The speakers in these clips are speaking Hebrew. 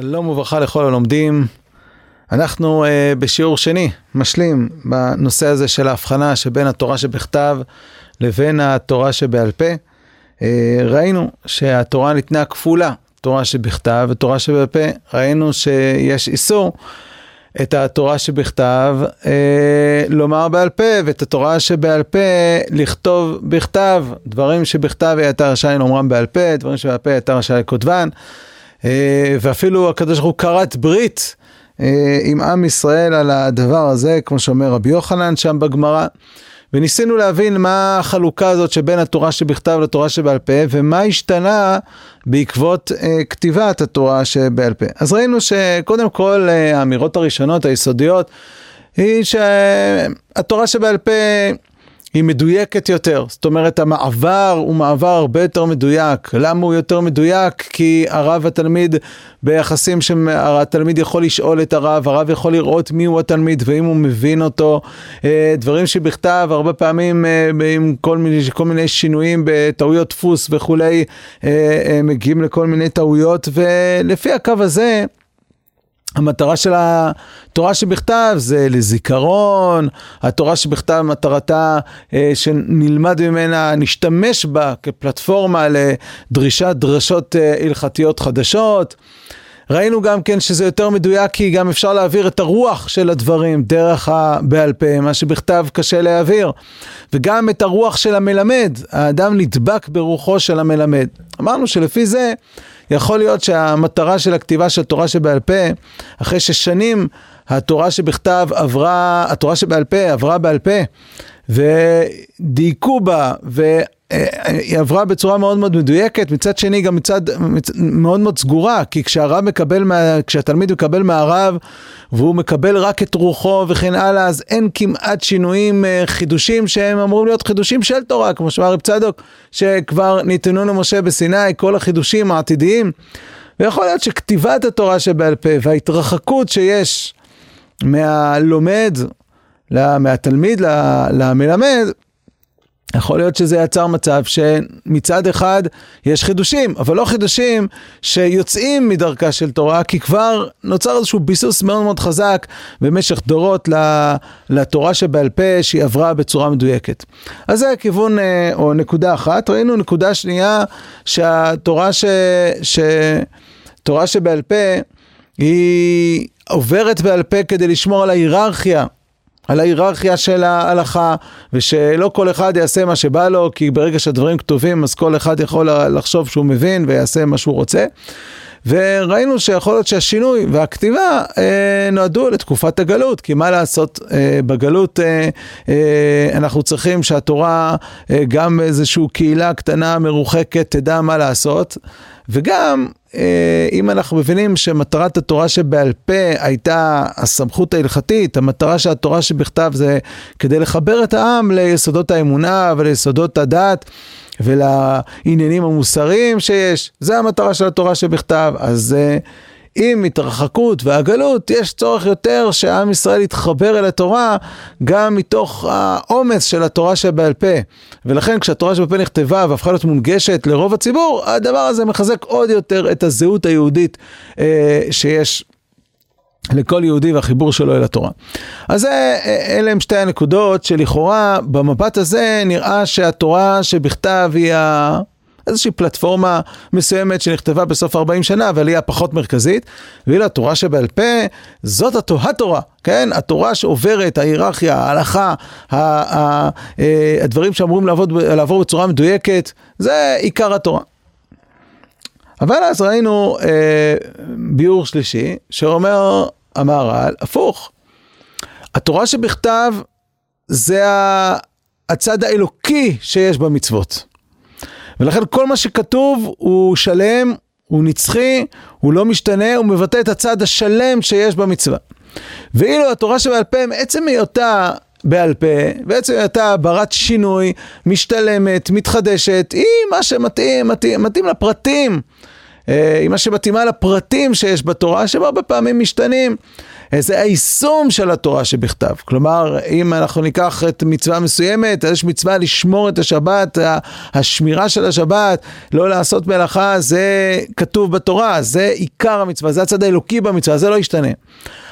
שלום וברכה לכל הלומדים. אנחנו uh, בשיעור שני משלים בנושא הזה של ההבחנה שבין התורה שבכתב לבין התורה שבעל פה. Uh, ראינו שהתורה ניתנה כפולה, תורה שבכתב ותורה שבעל פה. ראינו שיש איסור את התורה שבכתב uh, לומר בעל פה ואת התורה שבעל פה לכתוב בכתב. דברים שבכתב הייתה רשאי לומרם בעל פה, דברים שבעל פה הייתה רשאי לכותבן. אה, ואפילו הקדוש ברוך הוא כרת ברית אה, עם עם ישראל על הדבר הזה, כמו שאומר רבי יוחנן שם בגמרא. וניסינו להבין מה החלוקה הזאת שבין התורה שבכתב לתורה שבעל פה, ומה השתנה בעקבות אה, כתיבת התורה שבעל פה. אז ראינו שקודם כל אה, האמירות הראשונות, היסודיות, היא שהתורה שבעל פה היא מדויקת יותר. זאת אומרת, המעבר הוא מעבר הרבה יותר מדויק. למה הוא יותר מדויק? כי הרב והתלמיד ביחסים שהתלמיד יכול לשאול את הרב, הרב יכול לראות מי הוא התלמיד ואם הוא מבין אותו. אה, דברים שבכתב, הרבה פעמים אה, עם כל מיני, כל מיני שינויים בטעויות דפוס וכולי, אה, מגיעים לכל מיני טעויות, ולפי הקו הזה, המטרה של התורה שבכתב זה לזיכרון, התורה שבכתב מטרתה אה, שנלמד ממנה, נשתמש בה כפלטפורמה לדרישת דרשות אה, הלכתיות חדשות. ראינו גם כן שזה יותר מדויק כי גם אפשר להעביר את הרוח של הדברים דרך הבעל פה, מה שבכתב קשה להעביר. וגם את הרוח של המלמד, האדם נדבק ברוחו של המלמד. אמרנו שלפי זה יכול להיות שהמטרה של הכתיבה של התורה שבעל פה, אחרי ששנים התורה שבכתב עברה, התורה שבעל פה עברה בעל פה, ודייקו בה, והיא עברה בצורה מאוד מאוד מדויקת, מצד שני גם מצד מאוד מאוד סגורה, כי כשהרב מקבל, כשהתלמיד מקבל מהרב, והוא מקבל רק את רוחו וכן הלאה, אז אין כמעט שינויים, אה, חידושים שהם אמורים להיות חידושים של תורה, כמו שאמר רב צדוק, שכבר ניתנו למשה בסיני, כל החידושים העתידיים. ויכול להיות שכתיבת התורה שבעל פה וההתרחקות שיש מהלומד, מהתלמיד למלמד, יכול להיות שזה יצר מצב שמצד אחד יש חידושים, אבל לא חידושים שיוצאים מדרכה של תורה, כי כבר נוצר איזשהו ביסוס מאוד מאוד חזק במשך דורות לתורה שבעל פה שהיא עברה בצורה מדויקת. אז זה כיוון אה, או נקודה אחת. ראינו נקודה שנייה שהתורה ש... ש... תורה שבעל פה היא עוברת בעל פה כדי לשמור על ההיררכיה על ההיררכיה של ההלכה, ושלא כל אחד יעשה מה שבא לו, כי ברגע שהדברים כתובים אז כל אחד יכול לחשוב שהוא מבין ויעשה מה שהוא רוצה. וראינו שיכול להיות שהשינוי והכתיבה אה, נועדו לתקופת הגלות, כי מה לעשות, אה, בגלות אה, אה, אנחנו צריכים שהתורה, אה, גם איזושהי קהילה קטנה מרוחקת, תדע מה לעשות, וגם אה, אם אנחנו מבינים שמטרת התורה שבעל פה הייתה הסמכות ההלכתית, המטרה של התורה שבכתב זה כדי לחבר את העם ליסודות האמונה וליסודות הדת. ולעניינים המוסריים שיש, זה המטרה של התורה שבכתב. אז uh, עם התרחקות והגלות, יש צורך יותר שעם ישראל יתחבר אל התורה גם מתוך העומס של התורה שבעל פה. ולכן כשהתורה שבעל פה נכתבה והפכה להיות מונגשת לרוב הציבור, הדבר הזה מחזק עוד יותר את הזהות היהודית אה, שיש. לכל יהודי והחיבור שלו אל התורה. אז זה, אלה הם שתי הנקודות שלכאורה במבט הזה נראה שהתורה שבכתב היא. איזושהי פלטפורמה מסוימת שנכתבה בסוף 40 שנה, אבל היא הפחות מרכזית, ואילו התורה שבעל פה, זאת התורה, כן? התורה שעוברת, ההיררכיה, ההלכה, אה, הדברים שאמורים לעבוד, לעבור בצורה מדויקת, זה עיקר התורה. אבל אז ראינו אה, ביאור שלישי, שאומר המהר"ל, הפוך. התורה שבכתב זה הצד האלוקי שיש במצוות. ולכן כל מה שכתוב הוא שלם, הוא נצחי, הוא לא משתנה, הוא מבטא את הצד השלם שיש במצווה. ואילו התורה שבעל פה, מעצם היותה בעל פה, בעצם היותה ברת שינוי, משתלמת, מתחדשת, היא מה שמתאים, מתאים, מתאים לפרטים. היא מה שמתאימה לפרטים שיש בתורה, שהם הרבה פעמים משתנים. זה היישום של התורה שבכתב. כלומר, אם אנחנו ניקח את מצווה מסוימת, יש מצווה לשמור את השבת, השמירה של השבת, לא לעשות מלאכה, זה כתוב בתורה, זה עיקר המצווה, זה הצד האלוקי במצווה, זה לא ישתנה.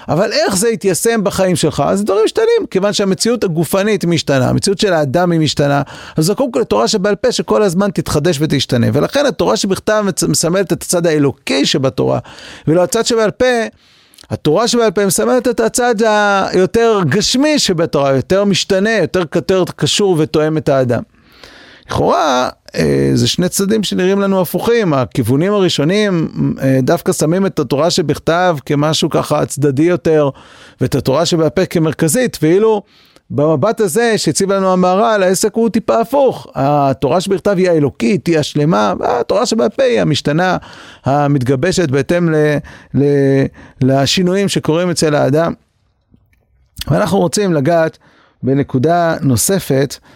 אבל איך זה יתיישם בחיים שלך? אז דברים משתנים, כיוון שהמציאות הגופנית משתנה, המציאות של האדם היא משתנה, אז זה קודם כל תורה שבעל פה שכל הזמן תתחדש ותשתנה. ולכן התורה שבכתב מסמלת את הצד האלוקי שבתורה, ולא הצד שבעל פה התורה שבעל פה מסמלת את הצד היותר גשמי שבתורה, יותר משתנה, יותר, יותר קשור ותואם את האדם. לכאורה, זה שני צדדים שנראים לנו הפוכים, הכיוונים הראשונים אה, דווקא שמים את התורה שבכתב כמשהו ככה צדדי יותר, ואת התורה שבעל כמרכזית, ואילו במבט הזה שהציב לנו המהר"ל, העסק הוא טיפה הפוך. התורה שבכתב היא האלוקית, היא השלמה, והתורה שבעל פה היא המשתנה, המתגבשת בהתאם ל, ל, לשינויים שקורים אצל האדם. ואנחנו רוצים לגעת בנקודה נוספת, אה,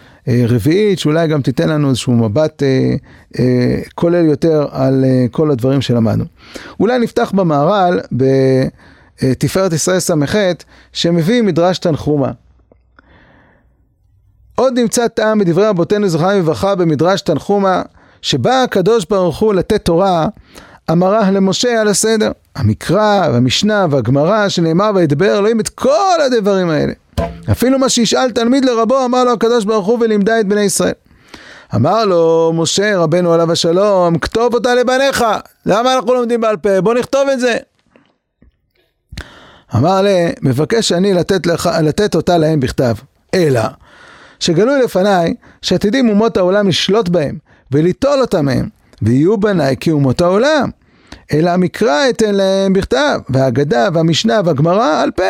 רביעית, שאולי גם תיתן לנו איזשהו מבט אה, אה, כולל יותר על אה, כל הדברים שלמדנו. אולי נפתח במהר"ל בתפארת ישראל ס"ח, שמביא מדרש תנחומה. עוד נמצא טעם בדברי רבותינו זכרם לברכה במדרש תנחומה, שבא הקדוש ברוך הוא לתת תורה, אמרה למשה על הסדר. המקרא והמשנה והגמרא שנאמר וידבר אלוהים את כל הדברים האלה. אפילו מה שישאל תלמיד לרבו אמר לו הקדוש ברוך הוא ולימדה את בני ישראל. אמר לו משה רבנו עליו השלום כתוב אותה לבניך למה אנחנו לומדים בעל פה בוא נכתוב את זה אמר לי מבקש אני לתת, לך, לתת אותה להם בכתב אלא שגלוי לפניי, שעתידים אומות העולם לשלוט בהם, וליטול אותם מהם, ויהיו בניי כאומות העולם. אלא המקרא אתן להם בכתב, והאגדה והמשנה והגמרא על פה.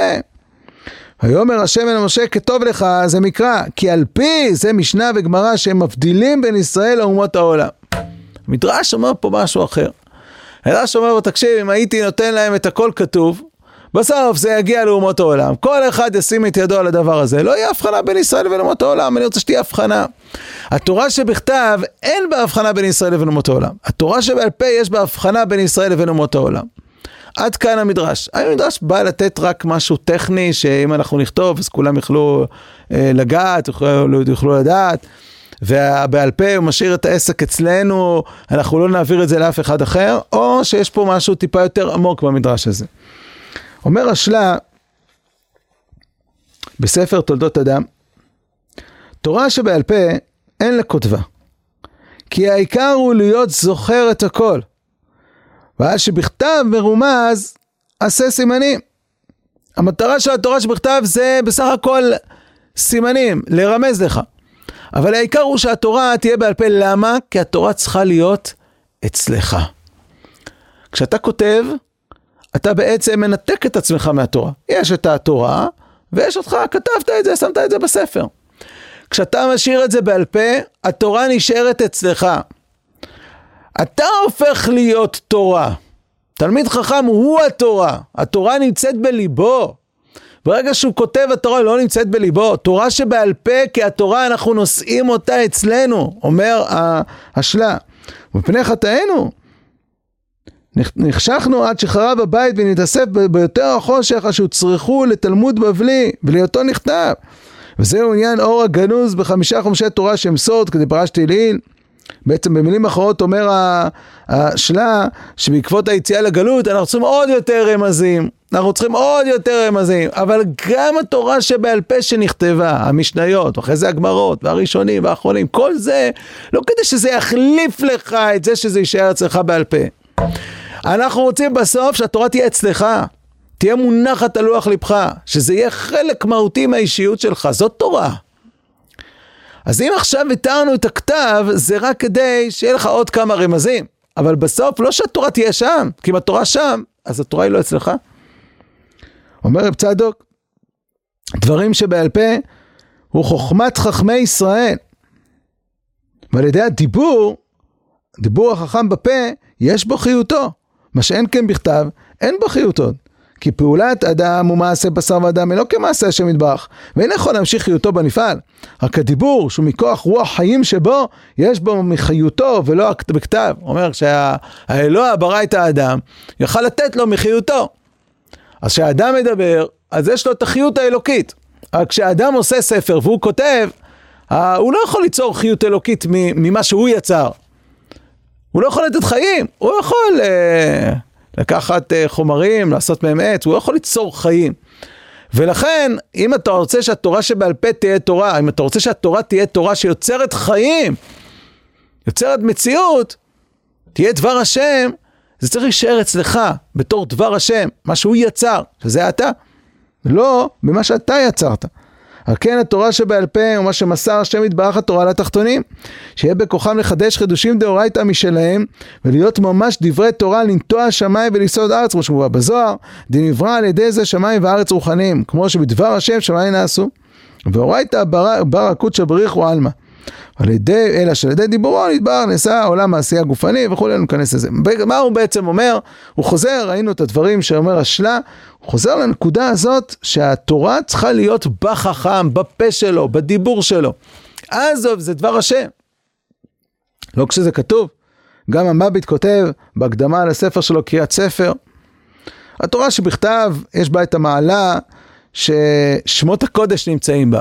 ויאמר השם אל משה כטוב לך זה מקרא, כי על פי זה משנה וגמרא שהם מבדילים בין ישראל לאומות העולם. המדרש אומר פה משהו אחר. המדרש אומר לו תקשיב אם הייתי נותן להם את הכל כתוב בסוף זה יגיע לאומות העולם, כל אחד ישים את ידו על הדבר הזה, לא יהיה הבחנה בין ישראל לבין אומות העולם, אני רוצה שתהיה הבחנה. התורה שבכתב, אין בה הבחנה בין ישראל לבין אומות העולם. התורה שבעל פה יש בה הבחנה בין ישראל לבין אומות העולם. עד כאן המדרש. המדרש בא לתת רק משהו טכני, שאם אנחנו נכתוב אז כולם יוכלו אה, לגעת, יוכלו, יוכלו לדעת. ובעל פה הוא משאיר את העסק אצלנו, אנחנו לא נעביר את זה לאף אחד אחר, או שיש פה משהו טיפה יותר עמוק במדרש הזה. אומר השלה בספר תולדות אדם, תורה שבעל פה אין לכותבה, כי העיקר הוא להיות זוכר את הכל, ואז שבכתב מרומז עשה סימנים. המטרה של התורה שבכתב זה בסך הכל סימנים, לרמז לך. אבל העיקר הוא שהתורה תהיה בעל פה, למה? כי התורה צריכה להיות אצלך. כשאתה כותב, אתה בעצם מנתק את עצמך מהתורה. יש את התורה, ויש אותך, כתבת את זה, שמת את זה בספר. כשאתה משאיר את זה בעל פה, התורה נשארת אצלך. אתה הופך להיות תורה. תלמיד חכם הוא התורה, התורה נמצאת בליבו. ברגע שהוא כותב התורה לא נמצאת בליבו, תורה שבעל פה כי התורה אנחנו נושאים אותה אצלנו, אומר השלה. מפני חטאינו נחשכנו עד שחרב הבית ונתאסף ביותר החושך אשר צרכו לתלמוד בבלי ולהיותו נכתב. וזהו עניין אור הגנוז בחמישה חומשי תורה שהם סוד כדי פרשתי לעיל. בעצם במילים אחרות אומר השלה שבעקבות היציאה לגלות אנחנו צריכים עוד יותר רמזים, אנחנו צריכים עוד יותר רמזים, אבל גם התורה שבעל פה שנכתבה, המשניות, ואחרי זה הגמרות, והראשונים והאחרונים, כל זה לא כדי שזה יחליף לך את זה שזה יישאר אצלך בעל פה. אנחנו רוצים בסוף שהתורה תהיה אצלך, תהיה מונחת על לוח לבך, שזה יהיה חלק מהותי מהאישיות שלך, זאת תורה. אז אם עכשיו התרנו את הכתב, זה רק כדי שיהיה לך עוד כמה רמזים. אבל בסוף לא שהתורה תהיה שם, כי אם התורה שם, אז התורה היא לא אצלך. אומר רב צדוק, דברים שבעל פה הוא חוכמת חכמי ישראל. ועל ידי הדיבור, דיבור החכם בפה, יש בו חיותו. מה שאין כן בכתב, אין בו חיותו. כי פעולת אדם ומעשה בשר ואדם אינו כמעשה השם יתברך, ואין יכול להמשיך חיותו בנפעל. רק הדיבור שהוא מכוח רוח חיים שבו, יש בו מחיותו ולא בכתב. אומר שהאלוה ברא את האדם, יכל לתת לו מחיותו. אז כשאדם מדבר, אז יש לו את החיות האלוקית. רק כשאדם עושה ספר והוא כותב, הוא לא יכול ליצור חיות אלוקית ממה שהוא יצר. הוא לא יכול לתת חיים, הוא יכול אה, לקחת אה, חומרים, לעשות מהם עץ, הוא לא יכול ליצור חיים. ולכן, אם אתה רוצה שהתורה שבעל פה תהיה תורה, אם אתה רוצה שהתורה תהיה תורה שיוצרת חיים, יוצרת מציאות, תהיה דבר השם, זה צריך להישאר אצלך בתור דבר השם, מה שהוא יצר, שזה אתה, לא במה שאתה יצרת. על כן התורה שבעל פה ומה שמסר השם יתברך התורה לתחתונים, שיהיה בכוחם לחדש חידושים דאורייתא משלהם, ולהיות ממש דברי תורה לנטוע השמיים ולסעוד ארץ, כמו שמובא בזוהר, דנברא על ידי זה שמיים וארץ רוחניים, כמו שבדבר השם שמיים נעשו. ואורייתא בר הקודשא בריחו עלמא. על ידי, אלא שעל ידי דיבורו נדבר, נעשה עולם העשייה הגופני וכולי, ניכנס לזה. מה הוא בעצם אומר? הוא חוזר, ראינו את הדברים שאומר השלה, הוא חוזר לנקודה הזאת שהתורה צריכה להיות בחכם, בפה שלו, בדיבור שלו. עזוב, זה דבר השם. לא כשזה כתוב. גם המביט כותב בהקדמה לספר שלו, קריאת ספר. התורה שבכתב, יש בה את המעלה ששמות הקודש נמצאים בה.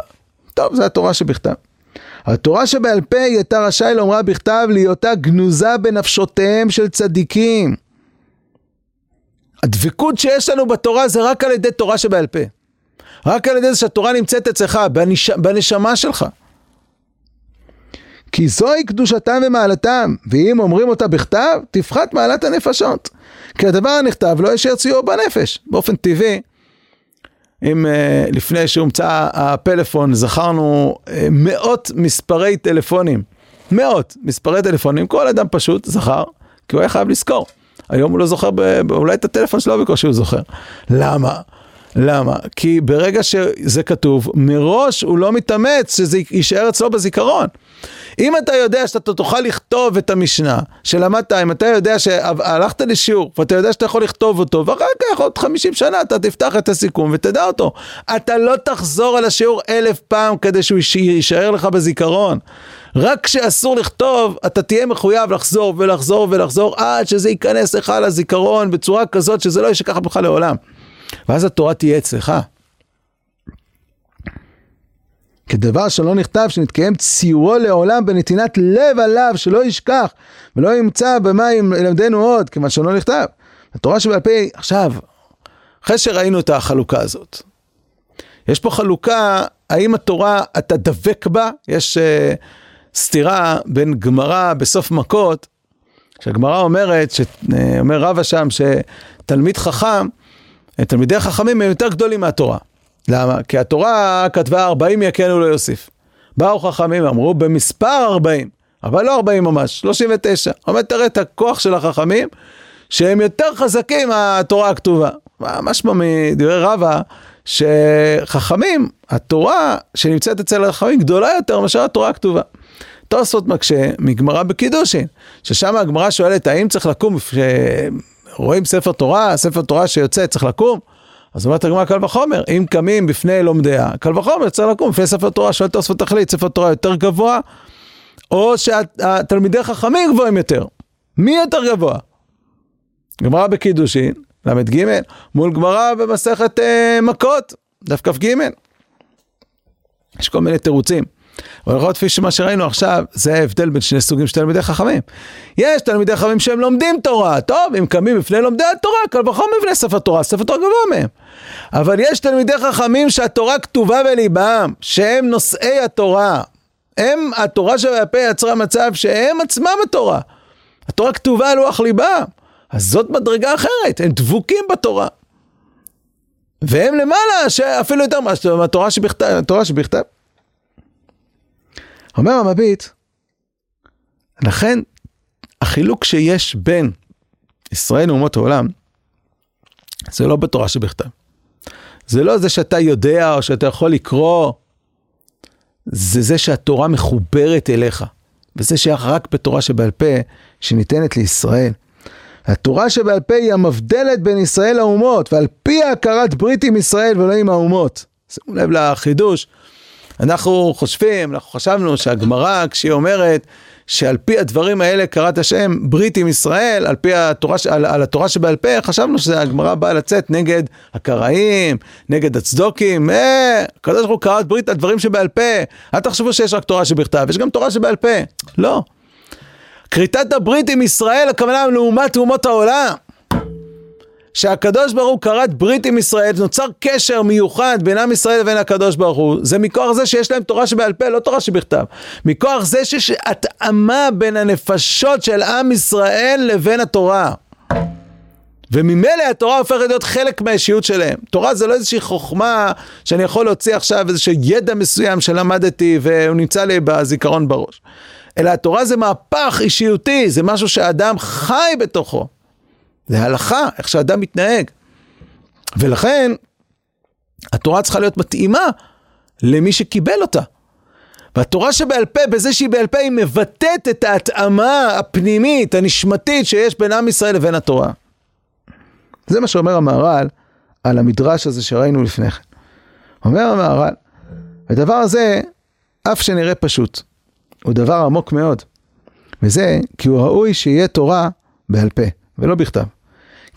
טוב, זה התורה שבכתב. התורה שבעל פה היא הייתה רשאי לומרה בכתב להיותה גנוזה בנפשותיהם של צדיקים. הדבקות שיש לנו בתורה זה רק על ידי תורה שבעל פה. רק על ידי זה שהתורה נמצאת אצלך, בנש... בנשמה שלך. כי זוהי קדושתם ומעלתם, ואם אומרים אותה בכתב, תפחת מעלת הנפשות. כי הדבר הנכתב לא ישר ציור בנפש. באופן טבעי, אם uh, לפני שהומצא הפלאפון זכרנו uh, מאות מספרי טלפונים, מאות מספרי טלפונים, כל אדם פשוט זכר, כי הוא היה חייב לזכור. היום הוא לא זוכר. אולי את הטלפון שלו בקושי הוא זוכר. למה? למה? כי ברגע שזה כתוב, מראש הוא לא מתאמץ שזה יישאר אצלו בזיכרון. אם אתה יודע שאתה תוכל לכתוב את המשנה שלמדת, אם אתה יודע שהלכת לשיעור ואתה יודע שאתה יכול לכתוב אותו, ואחר כך עוד 50 שנה אתה תפתח את הסיכום ותדע אותו. אתה לא תחזור על השיעור אלף פעם כדי שהוא יישאר לך בזיכרון. רק כשאסור לכתוב, אתה תהיה מחויב לחזור ולחזור ולחזור עד שזה ייכנס לך לזיכרון בצורה כזאת שזה לא ישכח ממך לעולם. ואז התורה תהיה אצלך. כדבר שלא נכתב שנתקיים ציורו לעולם בנתינת לב עליו שלא ישכח ולא ימצא במה ילמדנו עוד כיוון שלא נכתב. התורה שבעל פה, עכשיו, אחרי שראינו את החלוקה הזאת, יש פה חלוקה, האם התורה אתה דבק בה? יש uh, סתירה בין גמרא בסוף מכות, שהגמרא אומרת, שאומר רבא שם, שתלמיד חכם, תלמידי חכמים הם יותר גדולים מהתורה. למה? כי התורה כתבה 40 יקנו לא יוסיף. באו חכמים, אמרו במספר 40, אבל לא 40 ממש, 39. אומר, תראה את הכוח של החכמים, שהם יותר חזקים מהתורה הכתובה. משמע מדברי רבא, שחכמים, התורה שנמצאת אצל החכמים גדולה יותר מאשר התורה הכתובה. תוספות מקשה מגמרא בקידושין, ששם הגמרא שואלת האם צריך לקום, כשרואים ספר תורה, ספר תורה שיוצא צריך לקום? אז אומרת הגמרא קל וחומר, אם קמים בפני לומדיה, קל וחומר צריך לקום בפני ספר תורה, שואל תוספות תכלית, ספר תורה יותר גבוה, או שהתלמידי חכמים גבוהים יותר. מי יותר גבוה? גמרא בקידושין, ל"ג, מול גמרא במסכת אה, מכות, דף כ"ג. יש כל מיני תירוצים. אבל יכול להיות שמה שראינו עכשיו, זה ההבדל בין שני סוגים של תלמידי חכמים. יש תלמידי חכמים שהם לומדים תורה, טוב, הם קמים בפני לומדי התורה, קל וחומר בפני ספר תורה, ספר תורה גבוה מהם. אבל יש תלמידי חכמים שהתורה כתובה בליבם, שהם נושאי התורה. הם, התורה הפה יצרה מצב שהם עצמם התורה. התורה כתובה על לוח ליבם. אז זאת מדרגה אחרת, הם דבוקים בתורה. והם למעלה, שאפילו יותר מהתורה שבכתב, התורה שבכתב. אומר המביט, לכן החילוק שיש בין ישראל לאומות העולם, זה לא בתורה שבכתב. זה לא זה שאתה יודע או שאתה יכול לקרוא, זה זה שהתורה מחוברת אליך. וזה שייך רק בתורה שבעל פה, שניתנת לישראל. התורה שבעל פה היא המבדלת בין ישראל לאומות, ועל פי הכרת ברית עם ישראל ולא עם האומות. שימו לב לחידוש. אנחנו חושבים, אנחנו חשבנו שהגמרא, כשהיא אומרת שעל פי הדברים האלה קראת השם ברית עם ישראל, על פי התורה, על, על התורה שבעל פה, חשבנו שהגמרא באה לצאת נגד הקראים, נגד הצדוקים, אה, הקדוש ברוך הוא קראת ברית על דברים שבעל פה, אל תחשבו שיש רק תורה שבכתב, יש גם תורה שבעל פה, לא. כריתת הברית עם ישראל, הכוונה לעומת אומות העולם. שהקדוש ברוך הוא כרת ברית עם ישראל, נוצר קשר מיוחד בין עם ישראל לבין הקדוש ברוך הוא, זה מכוח זה שיש להם תורה שבעל פה, לא תורה שבכתב. מכוח זה שיש התאמה בין הנפשות של עם ישראל לבין התורה. וממילא התורה הופכת להיות חלק מהאישיות שלהם. תורה זה לא איזושהי חוכמה שאני יכול להוציא עכשיו איזשהו ידע מסוים שלמדתי והוא נמצא לי בזיכרון בראש. אלא התורה זה מהפך אישיותי, זה משהו שהאדם חי בתוכו. זה הלכה, איך שאדם מתנהג. ולכן, התורה צריכה להיות מתאימה למי שקיבל אותה. והתורה שבעל פה, בזה שהיא בעל פה, היא מבטאת את ההתאמה הפנימית, הנשמתית, שיש בין עם ישראל לבין התורה. זה מה שאומר המהר"ל על המדרש הזה שראינו לפני כן. אומר המהר"ל, הדבר הזה, אף שנראה פשוט, הוא דבר עמוק מאוד. וזה כי הוא ראוי שיהיה תורה בעל פה, ולא בכתב.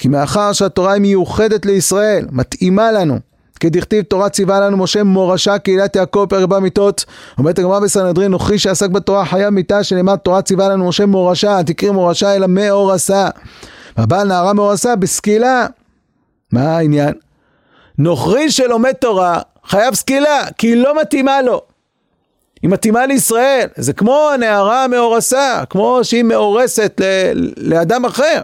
כי מאחר שהתורה היא מיוחדת לישראל, מתאימה לנו, כדכתיב תורה ציווה לנו משה מורשה קהילת יעקב פרק בא מיתות אומרת הגמרא בסנהדרין נוכרי שעסק בתורה חייב מיתה שנאמר תורה ציווה לנו משה מורשה תקריא מורשה אלא מאורסה והבעל נערה מאורסה בסקילה. מה העניין? נוכרי שלומד תורה חייב סקילה כי היא לא מתאימה לו. היא מתאימה לישראל. זה כמו הנערה מאורסה כמו שהיא מאורסת לאדם אחר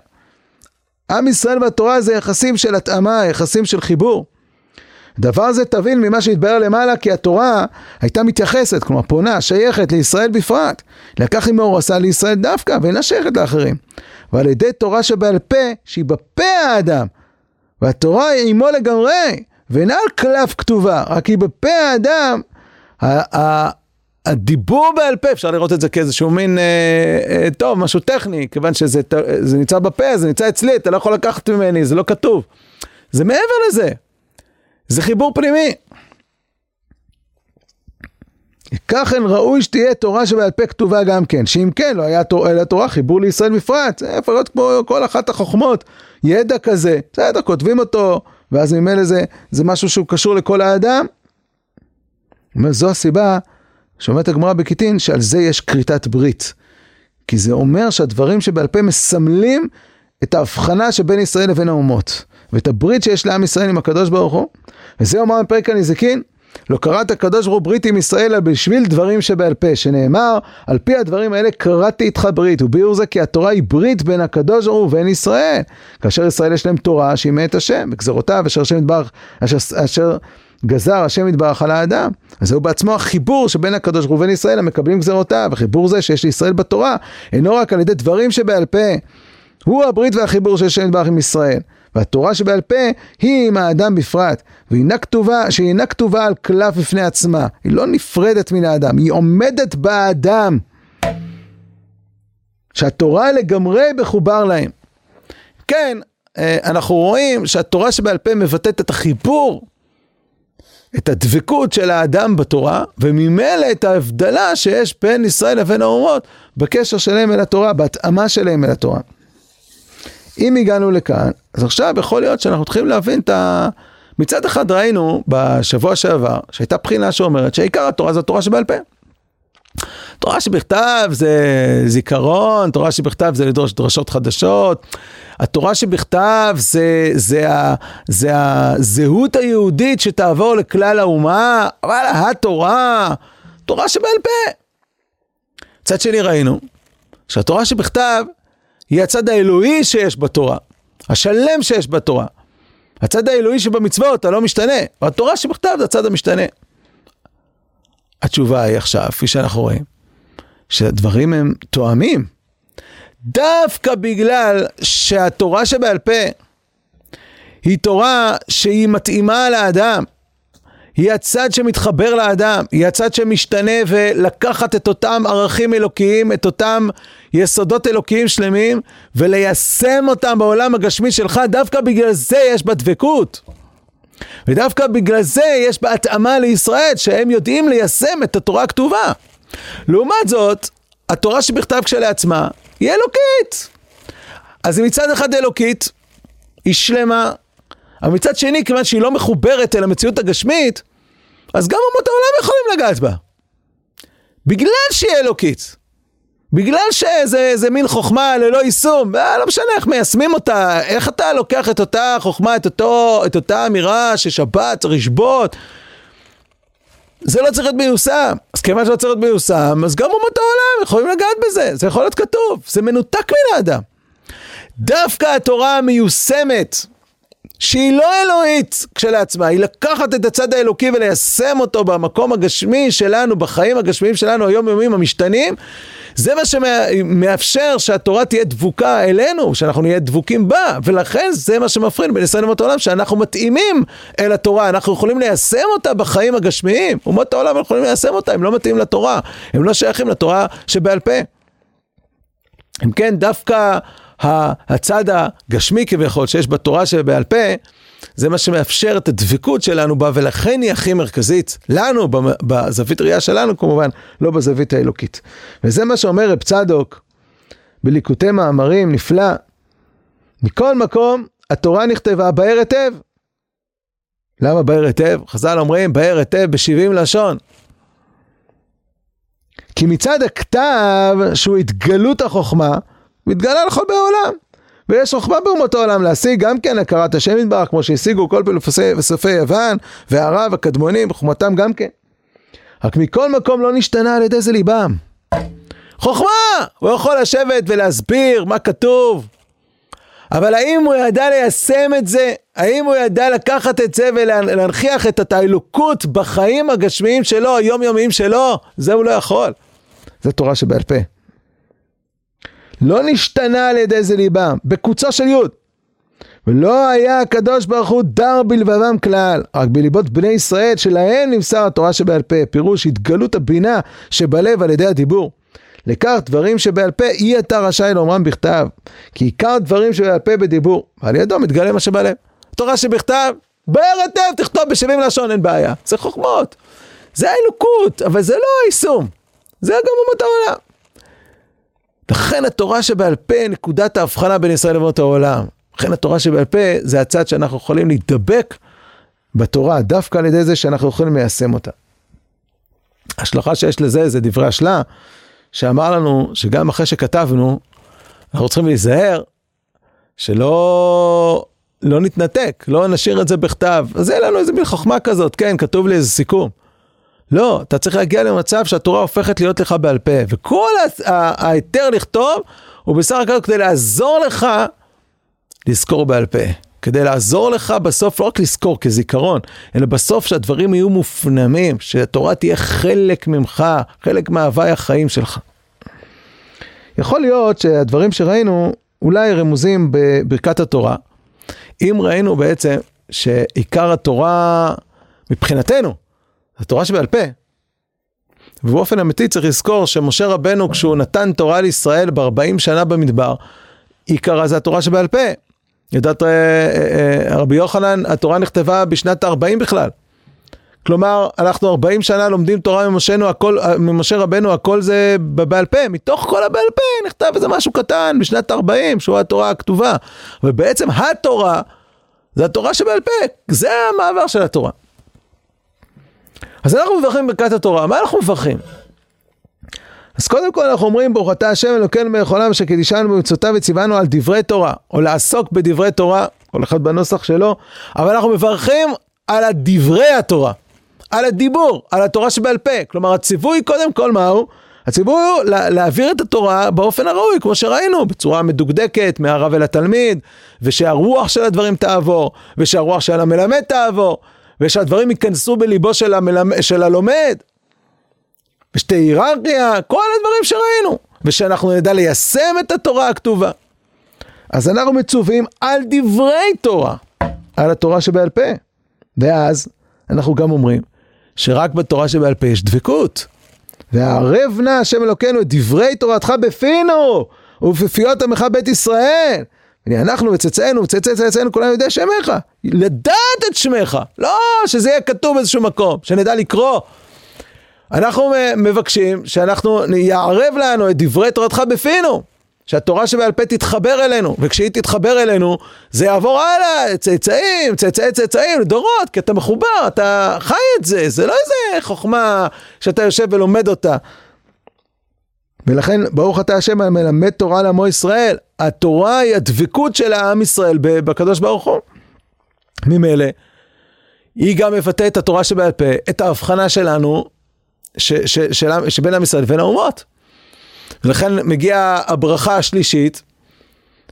עם ישראל והתורה זה יחסים של התאמה, יחסים של חיבור. דבר זה תבין ממה שהתבהר למעלה כי התורה הייתה מתייחסת, כלומר פונה, שייכת לישראל בפרט. לקח היא מאורסה לישראל דווקא ואינה שייכת לאחרים. ועל ידי תורה שבעל פה, שהיא בפה האדם, והתורה היא עמו לגמרי, ואינה על קלף כתובה, רק היא בפה האדם, הדיבור בעל פה, אפשר לראות את זה כאיזשהו מין, אה, אה, טוב, משהו טכני, כיוון שזה זה נמצא בפה, זה נמצא אצלי, אתה לא יכול לקחת ממני, זה לא כתוב. זה מעבר לזה, זה חיבור פנימי. ככה ראוי שתהיה תורה שבעל פה כתובה גם כן, שאם כן לא היה תורה, תורה חיבור לישראל בפרט, זה יכול להיות כמו כל אחת החוכמות, ידע כזה, בסדר, כותבים אותו, ואז ממילא זה, זה משהו שהוא קשור לכל האדם. זו הסיבה שאומרת הגמרא בקיטין שעל זה יש כריתת ברית. כי זה אומר שהדברים שבעל פה מסמלים את ההבחנה שבין ישראל לבין האומות. ואת הברית שיש לעם ישראל עם הקדוש ברוך הוא. וזה אומר בפרק הנזיקין, לא קראת הקדוש ברוך הוא ברית עם ישראל בשביל דברים שבעל פה, שנאמר, על פי הדברים האלה קראתי איתך ברית, וביאור זה כי התורה היא ברית בין הקדוש ברוך הוא ובין ישראל. כאשר ישראל יש להם תורה שהיא מאת השם, וגזרותיו אשר השם יתברך, אשר, אשר גזר השם יתברך על האדם. אז זהו בעצמו החיבור שבין הקדוש ובין ישראל המקבלים גזרותיו. החיבור זה שיש לישראל בתורה, אינו רק על ידי דברים שבעל פה. הוא הברית והחיבור של השם יתברך עם ישראל. והתורה שבעל פה היא עם האדם בפרט, והיא כתובה, שהיא אינה כתובה על קלף בפני עצמה, היא לא נפרדת מן האדם, היא עומדת באדם. שהתורה לגמרי מחובר להם. כן, אה, אנחנו רואים שהתורה שבעל פה מבטאת את החיבור את הדבקות של האדם בתורה, וממילא את ההבדלה שיש בין ישראל לבין האומות בקשר שלהם אל התורה, בהתאמה שלהם אל התורה. אם הגענו לכאן, אז עכשיו יכול להיות שאנחנו צריכים להבין את ה... מצד אחד ראינו בשבוע שעבר שהייתה בחינה שאומרת שעיקר התורה זה התורה שבעל פה. תורה שבכתב זה זיכרון, תורה שבכתב זה לדרוש דרשות חדשות, התורה שבכתב זה, זה, ה, זה הזהות היהודית שתעבור לכלל האומה, אבל התורה, תורה שבעל פה. מצד שני ראינו שהתורה שבכתב היא הצד האלוהי שיש בתורה, השלם שיש בתורה. הצד האלוהי שבמצוות הלא משתנה, והתורה שבכתב זה הצד המשתנה. התשובה היא עכשיו, כפי שאנחנו רואים, שהדברים הם תואמים. דווקא בגלל שהתורה שבעל פה היא תורה שהיא מתאימה לאדם, היא הצד שמתחבר לאדם, היא הצד שמשתנה ולקחת את אותם ערכים אלוקיים, את אותם יסודות אלוקיים שלמים, וליישם אותם בעולם הגשמי שלך, דווקא בגלל זה יש בה דבקות. ודווקא בגלל זה יש בה התאמה לישראל, שהם יודעים ליישם את התורה הכתובה. לעומת זאת, התורה שבכתב כשלעצמה היא אלוקית. אז היא מצד אחד אלוקית, היא שלמה, אבל מצד שני, כיוון שהיא לא מחוברת אל המציאות הגשמית, אז גם אומות העולם יכולים לגעת בה. בגלל שהיא אלוקית. בגלל שזה מין חוכמה ללא יישום, אה, לא משנה איך מיישמים אותה, איך אתה לוקח את אותה חוכמה, את, אותו, את אותה אמירה ששבת צריך לשבות, זה לא צריך להיות מיושם. אז כיוון שלא צריך להיות מיושם, אז גם אומות העולם יכולים לגעת בזה, זה יכול להיות כתוב, זה מנותק מן האדם. דווקא התורה המיושמת, שהיא לא אלוהית כשלעצמה, היא לקחת את הצד האלוקי וליישם אותו במקום הגשמי שלנו, בחיים הגשמיים שלנו, היומיומיים המשתנים, זה מה שמאפשר שהתורה תהיה דבוקה אלינו, שאנחנו נהיה דבוקים בה, ולכן זה מה שמפריד בין ישראל לאומות העולם, שאנחנו מתאימים אל התורה, אנחנו יכולים ליישם אותה בחיים הגשמיים, אומות העולם יכולים ליישם אותה, הם לא מתאימים לתורה, הם לא שייכים לתורה שבעל פה. אם כן, דווקא הצד הגשמי כביכול שיש בתורה שבעל פה, זה מה שמאפשר את הדבקות שלנו בה, ולכן היא הכי מרכזית, לנו, בזווית ראייה שלנו כמובן, לא בזווית האלוקית. וזה מה שאומר רב צדוק בליקוטי מאמרים, נפלא. מכל מקום, התורה נכתבה בהר היטב. למה בהר היטב? חז"ל אומרים, בהר היטב ב-70 לשון. כי מצד הכתב, שהוא התגלות החוכמה, מתגלה לכל בעולם. ויש חוכמה באומות העולם להשיג גם כן הכרת השם יתברך, כמו שהשיגו כל פילוסופי יוון, והערב הקדמונים, חוכמתם גם כן. רק מכל מקום לא נשתנה על ידי זה ליבם. חוכמה! הוא יכול לשבת ולהסביר מה כתוב. אבל האם הוא ידע ליישם את זה? האם הוא ידע לקחת את זה ולהנכיח את האלוקות בחיים הגשמיים שלו, היומיומיים שלו? זה הוא לא יכול. זה תורה שבעל פה. לא נשתנה על ידי זה ליבם, בקוצו של יוד. ולא היה הקדוש ברוך הוא דר בלבבם כלל, רק בליבות בני ישראל שלהם נמסר התורה שבעל פה, פירוש התגלות הבינה שבלב על ידי הדיבור. לכך דברים שבעל פה אי אתה רשאי לאומרם בכתב, כי עיקר דברים שבעל פה בדיבור, ועל ידו מתגלה מה שבלב. תורה שבכתב, באר היטב תכתוב בשבעים לשון, אין בעיה. זה חוכמות. זה האלוקות, אבל זה לא היישום. זה גם אומות העולם. לכן התורה שבעל פה, נקודת ההבחנה בין ישראל לאומות העולם. לכן התורה שבעל פה זה הצד שאנחנו יכולים להידבק בתורה, דווקא על ידי זה שאנחנו יכולים ליישם אותה. השלכה שיש לזה זה דברי השלה, שאמר לנו שגם אחרי שכתבנו, אנחנו צריכים להיזהר שלא לא נתנתק, לא נשאיר את זה בכתב. אז אין לנו איזה מין חוכמה כזאת, כן, כתוב לי איזה סיכום. לא, אתה צריך להגיע למצב שהתורה הופכת להיות לך בעל פה, וכל ההיתר לכתוב הוא בסך הכל כדי לעזור לך לזכור בעל פה. כדי לעזור לך בסוף, לא רק לזכור כזיכרון, אלא בסוף שהדברים יהיו מופנמים, שהתורה תהיה חלק ממך, חלק מהווי החיים שלך. יכול להיות שהדברים שראינו אולי רמוזים בברכת התורה, אם ראינו בעצם שעיקר התורה מבחינתנו, התורה שבעל פה. ובאופן אמיתי צריך לזכור שמשה רבנו כשהוא נתן תורה לישראל ב-40 שנה במדבר, עיקרה זה התורה שבעל פה. יודעת אה, אה, אה, רבי יוחנן, התורה נכתבה בשנת ה-40 בכלל. כלומר, אנחנו 40 שנה לומדים תורה ממשנו, הכל, ממשה רבנו, הכל זה בבעל פה, מתוך כל הבעל פה נכתב איזה משהו קטן בשנת 40, שהוא התורה הכתובה. ובעצם התורה, זה התורה שבעל פה, זה המעבר של התורה. אז אנחנו מברכים ברכת התורה, מה אנחנו מברכים? אז קודם כל אנחנו אומרים ברוך אתה השם אלוקינו מלך עולם אשר קידישנו במצוותיו וציוונו על דברי תורה, או לעסוק בדברי תורה, כל אחד בנוסח שלו, אבל אנחנו מברכים על הדברי התורה, על הדיבור, על התורה שבעל פה. כלומר הציווי קודם כל מהו? הציווי הוא להעביר את התורה באופן הראוי, כמו שראינו, בצורה מדוקדקת, מהרב אל התלמיד, ושהרוח של הדברים תעבור, ושהרוח של המלמד תעבור. ושהדברים ייכנסו בליבו של, המלמד, של הלומד, ושתהיה היררכיה, כל הדברים שראינו, ושאנחנו נדע ליישם את התורה הכתובה. אז אנחנו מצווים על דברי תורה, על התורה שבעל פה. ואז אנחנו גם אומרים שרק בתורה שבעל פה יש דבקות. והערב נא השם אלוקינו את דברי תורתך בפינו ובפיות עמך בית ישראל. אנחנו וצאצאינו וצאצאי צאצאינו כולם יודעי שמך. לדעת את שמך, לא שזה יהיה כתוב באיזשהו מקום, שנדע לקרוא. אנחנו מבקשים שאנחנו, יערב לנו את דברי תורתך בפינו. שהתורה שבעל פה תתחבר אלינו, וכשהיא תתחבר אלינו, זה יעבור הלאה, צאצאים, צאצאי צאצאים, דורות, כי אתה מחובר, אתה חי את זה, זה לא איזה חוכמה שאתה יושב ולומד אותה. ולכן, ברוך אתה השם המלמד תורה לעמו ישראל, התורה היא הדבקות של העם ישראל בקדוש ברוך הוא. ממילא, היא גם מבטאת את התורה שבעל פה, את ההבחנה שלנו, ש, ש, של, שבין עם ישראל לבין האומות. ולכן מגיעה הברכה השלישית,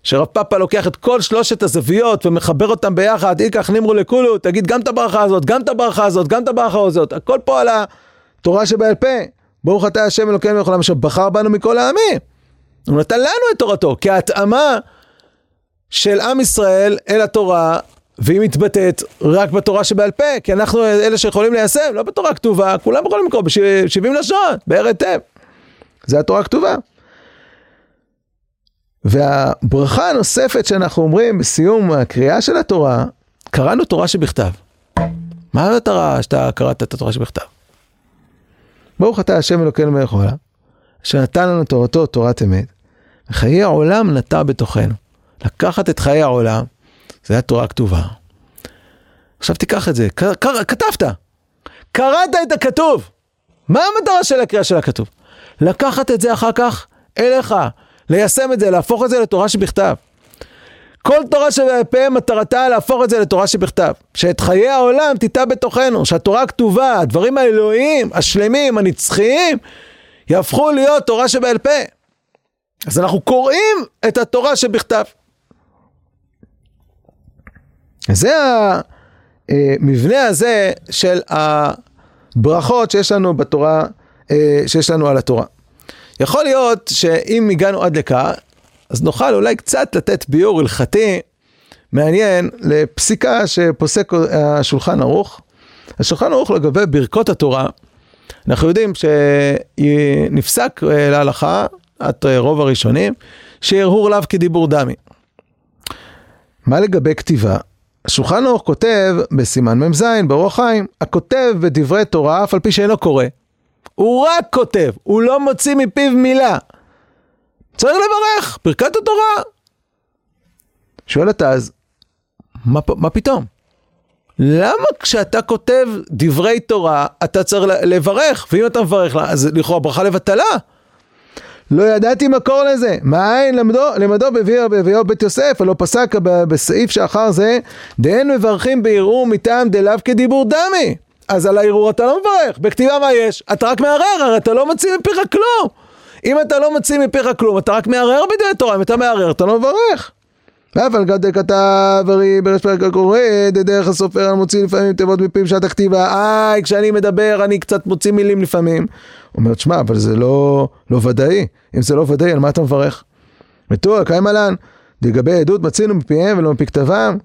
שרב פאפה לוקח את כל שלושת הזוויות ומחבר אותם ביחד, איקח נימרו לכולו, תגיד גם את הברכה הזאת, גם את הברכה הזאת, גם את הברכה הזאת, הכל פה על התורה שבעל פה. ברוך אתה השם אלוקינו ולכל אשר בחר בנו מכל העמים. הוא נתן לנו את תורתו, כהתאמה של עם ישראל אל התורה, והיא מתבטאת רק בתורה שבעל פה, כי אנחנו אלה שיכולים ליישם, לא בתורה כתובה, כולם יכולים לקרוא ב-70 לשון, בער היטב. זה התורה הכתובה. והברכה הנוספת שאנחנו אומרים בסיום הקריאה של התורה, קראנו תורה שבכתב. מה המטרה שאתה קראת את התורה שבכתב? ברוך אתה השם אלוקינו מלך העולם, אשר נתן לנו תורתו תורת אמת, וחיי העולם נטע בתוכנו. לקחת את חיי העולם, זה התורה הכתובה. עכשיו תיקח את זה, כתבת, קראת את הכתוב. מה המטרה של הקריאה של הכתוב? לקחת את זה אחר כך אליך, ליישם את זה, להפוך את זה לתורה שבכתב. כל תורה שבפה מטרתה להפוך את זה לתורה שבכתב. שאת חיי העולם תיטע בתוכנו, שהתורה הכתובה, הדברים האלוהיים, השלמים, הנצחיים, יהפכו להיות תורה שבעל פה. אז אנחנו קוראים את התורה שבכתב. זה המבנה הזה של הברכות שיש לנו בתורה אה, שיש לנו על התורה. יכול להיות שאם הגענו עד לכאן, אז נוכל אולי קצת לתת ביור הלכתי מעניין לפסיקה שפוסק השולחן ערוך. השולחן ערוך לגבי ברכות התורה, אנחנו יודעים שנפסק אה, להלכה, עד רוב הראשונים, שהרהור לאו כדיבור דמי. מה לגבי כתיבה? השולחן ערוך כותב בסימן מ"ז, ברוח חיים, הכותב בדברי תורה אף על פי שאינו קורא. הוא רק כותב, הוא לא מוציא מפיו מילה. צריך לברך, ברכת התורה. שואל אתה אז, מה, מה פתאום? למה כשאתה כותב דברי תורה, אתה צריך לברך, ואם אתה מברך, אז לכאורה ברכה לבטלה. לא ידעתי מקור לזה, מאין למדו, למדו בביאו בביאו בית יוסף, הלא פסק בסעיף שאחר זה, דהן מברכים בערעור מטעם דלאו כדיבור דמי. אז על הערעור אתה לא מברך, בכתיבה מה יש? אתה רק מערער, הרי אתה לא מוציא מפיך כלום. אם אתה לא מוציא מפיך כלום, אתה רק מערער בדברי תורה, אם אתה מערער, אתה לא מברך. ואף על גדי כתב, הרי בראש פרק הקורא, דרך הסופר אני מוציא לפעמים תיבות מפיו שעת הכתיבה, איי, כשאני מדבר אני קצת מוציא מילים לפעמים. אומר, תשמע, אבל זה לא, לא ודאי. אם זה לא ודאי, על מה אתה מברך? ותורא, קיים עלן, לגבי עדות מצינו מפיהם ולא מפי כתבם.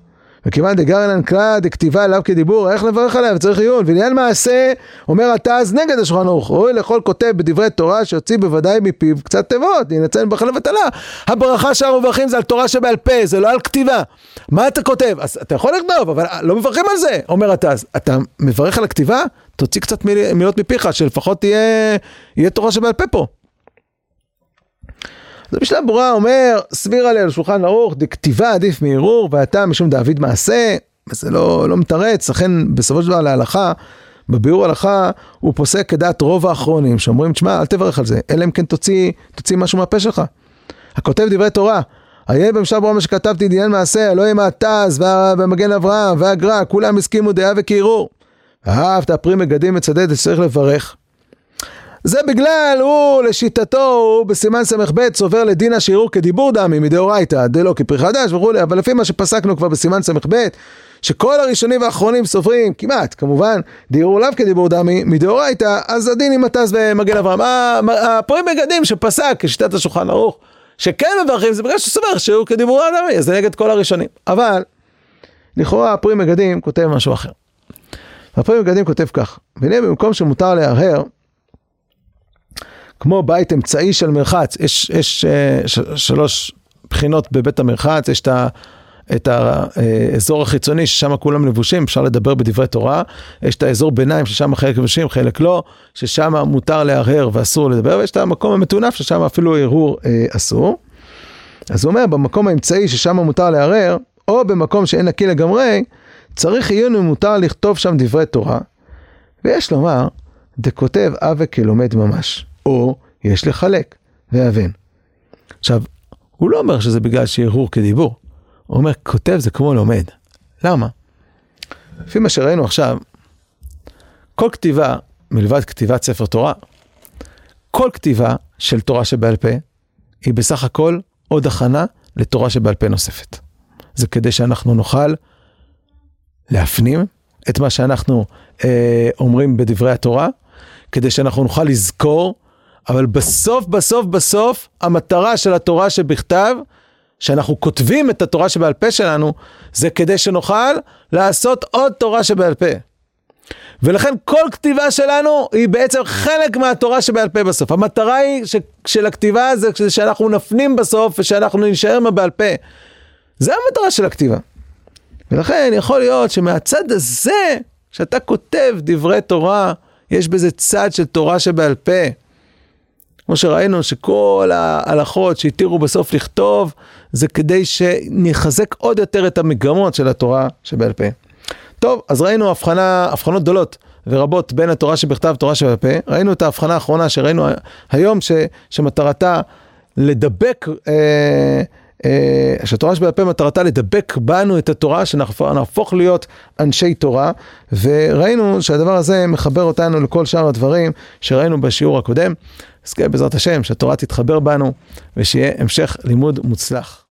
וכיוון דגרנן כלל דכתיבה אליו כדיבור, איך לברך עליו? צריך עיון. ועניין מעשה, אומר התז נגד השולחן ערוך. ראוי לכל כותב בדברי תורה שיוציא בוודאי מפיו קצת תיבות, ינצל ברכה לבטלה. הברכה שאנחנו מברכים זה על תורה שבעל פה, זה לא על כתיבה. מה אתה כותב? אז אתה יכול לכתוב, אבל לא מברכים על זה, אומר התז. אתה מברך על הכתיבה? תוציא קצת מילות מפיך, שלפחות תהיה, יהיה תורה שבעל פה פה. אז המשנה ברורה אומר, סביר עליה לשולחן ערוך, דכתיבה עדיף מערעור, ואתה משום דאביד מעשה, וזה לא, לא מתרץ, לכן בסופו של דבר להלכה, בביאור הלכה, הוא פוסק כדעת רוב האחרונים, שאומרים, תשמע, אל תברך על זה, אלא אם כן תוציא, תוציא משהו מהפה שלך. הכותב דברי תורה, איה במשל ברור מה שכתבתי דיין מעשה, לא עם התז והמגן אברהם והגר"א, כולם הסכימו דעה וכערעור. אהבת פרי מגדים מצדד, צריך לברך. זה בגלל, הוא לשיטתו, הוא בסימן ס"ב סובר לדין השיעור כדיבור דמי מדאורייתא, דלא כפרי חדש וכולי, אבל לפי מה שפסקנו כבר בסימן ס"ב, שכל הראשונים והאחרונים סוברים, כמעט, כמובן, דיור לאו כדיבור דמי מדאורייתא, אז הדין עם מטס ומגן אברהם. הפרי מגדים שפסק כשיטת השולחן ערוך, שכן מברכים, זה בגלל שסובר שיעור כדיבור דמי, אז זה נגד כל הראשונים. אבל, לכאורה הפרי מגדים כותב משהו אחר. הפועל מגדים כותב כך, והנה במקום שמותר להרהר, כמו בית אמצעי של מרחץ, יש, יש uh, ש, שלוש בחינות בבית המרחץ, יש את ה... את האזור החיצוני ששם כולם לבושים, אפשר לדבר בדברי תורה, יש את האזור ביניים ששם חלק לבושים, חלק לא, ששם מותר להרהר ואסור לדבר, ויש את המקום המטונף ששם אפילו הרהור אה, אסור. אז הוא אומר, במקום האמצעי ששם מותר להרהר, או במקום שאין נקי לגמרי, צריך עיון ומותר לכתוב שם דברי תורה, ויש לומר, דכותב אבה כלומד ממש, או יש לחלק והבן. עכשיו, הוא לא אומר שזה בגלל שהרהור כדיבור. הוא אומר, כותב זה כמו לומד. למה? לפי מה שראינו עכשיו, כל כתיבה, מלבד כתיבת ספר תורה, כל כתיבה של תורה שבעל פה, היא בסך הכל עוד הכנה לתורה שבעל פה נוספת. זה כדי שאנחנו נוכל להפנים את מה שאנחנו אה, אומרים בדברי התורה, כדי שאנחנו נוכל לזכור, אבל בסוף, בסוף, בסוף, המטרה של התורה שבכתב, שאנחנו כותבים את התורה שבעל פה שלנו, זה כדי שנוכל לעשות עוד תורה שבעל פה. ולכן כל כתיבה שלנו היא בעצם חלק מהתורה שבעל פה בסוף. המטרה היא ש, של הכתיבה זה שאנחנו נפנים בסוף ושאנחנו נשאר מהבעל פה. זה המטרה של הכתיבה. ולכן יכול להיות שמהצד הזה, כשאתה כותב דברי תורה, יש בזה צד של תורה שבעל פה. כמו שראינו שכל ההלכות שהתירו בסוף לכתוב, זה כדי שנחזק עוד יותר את המגמות של התורה שבעל פה. טוב, אז ראינו הבחנה, הבחנות גדולות ורבות בין התורה שבכתב לתורה שבעל פה. ראינו את ההבחנה האחרונה שראינו היום, ש, שמטרתה לדבק, אה, אה, שהתורה שבעל פה מטרתה לדבק בנו את התורה, שנהפוך להיות אנשי תורה, וראינו שהדבר הזה מחבר אותנו לכל שאר הדברים שראינו בשיעור הקודם. אז כן, בעזרת השם, שהתורה תתחבר בנו ושיהיה המשך לימוד מוצלח.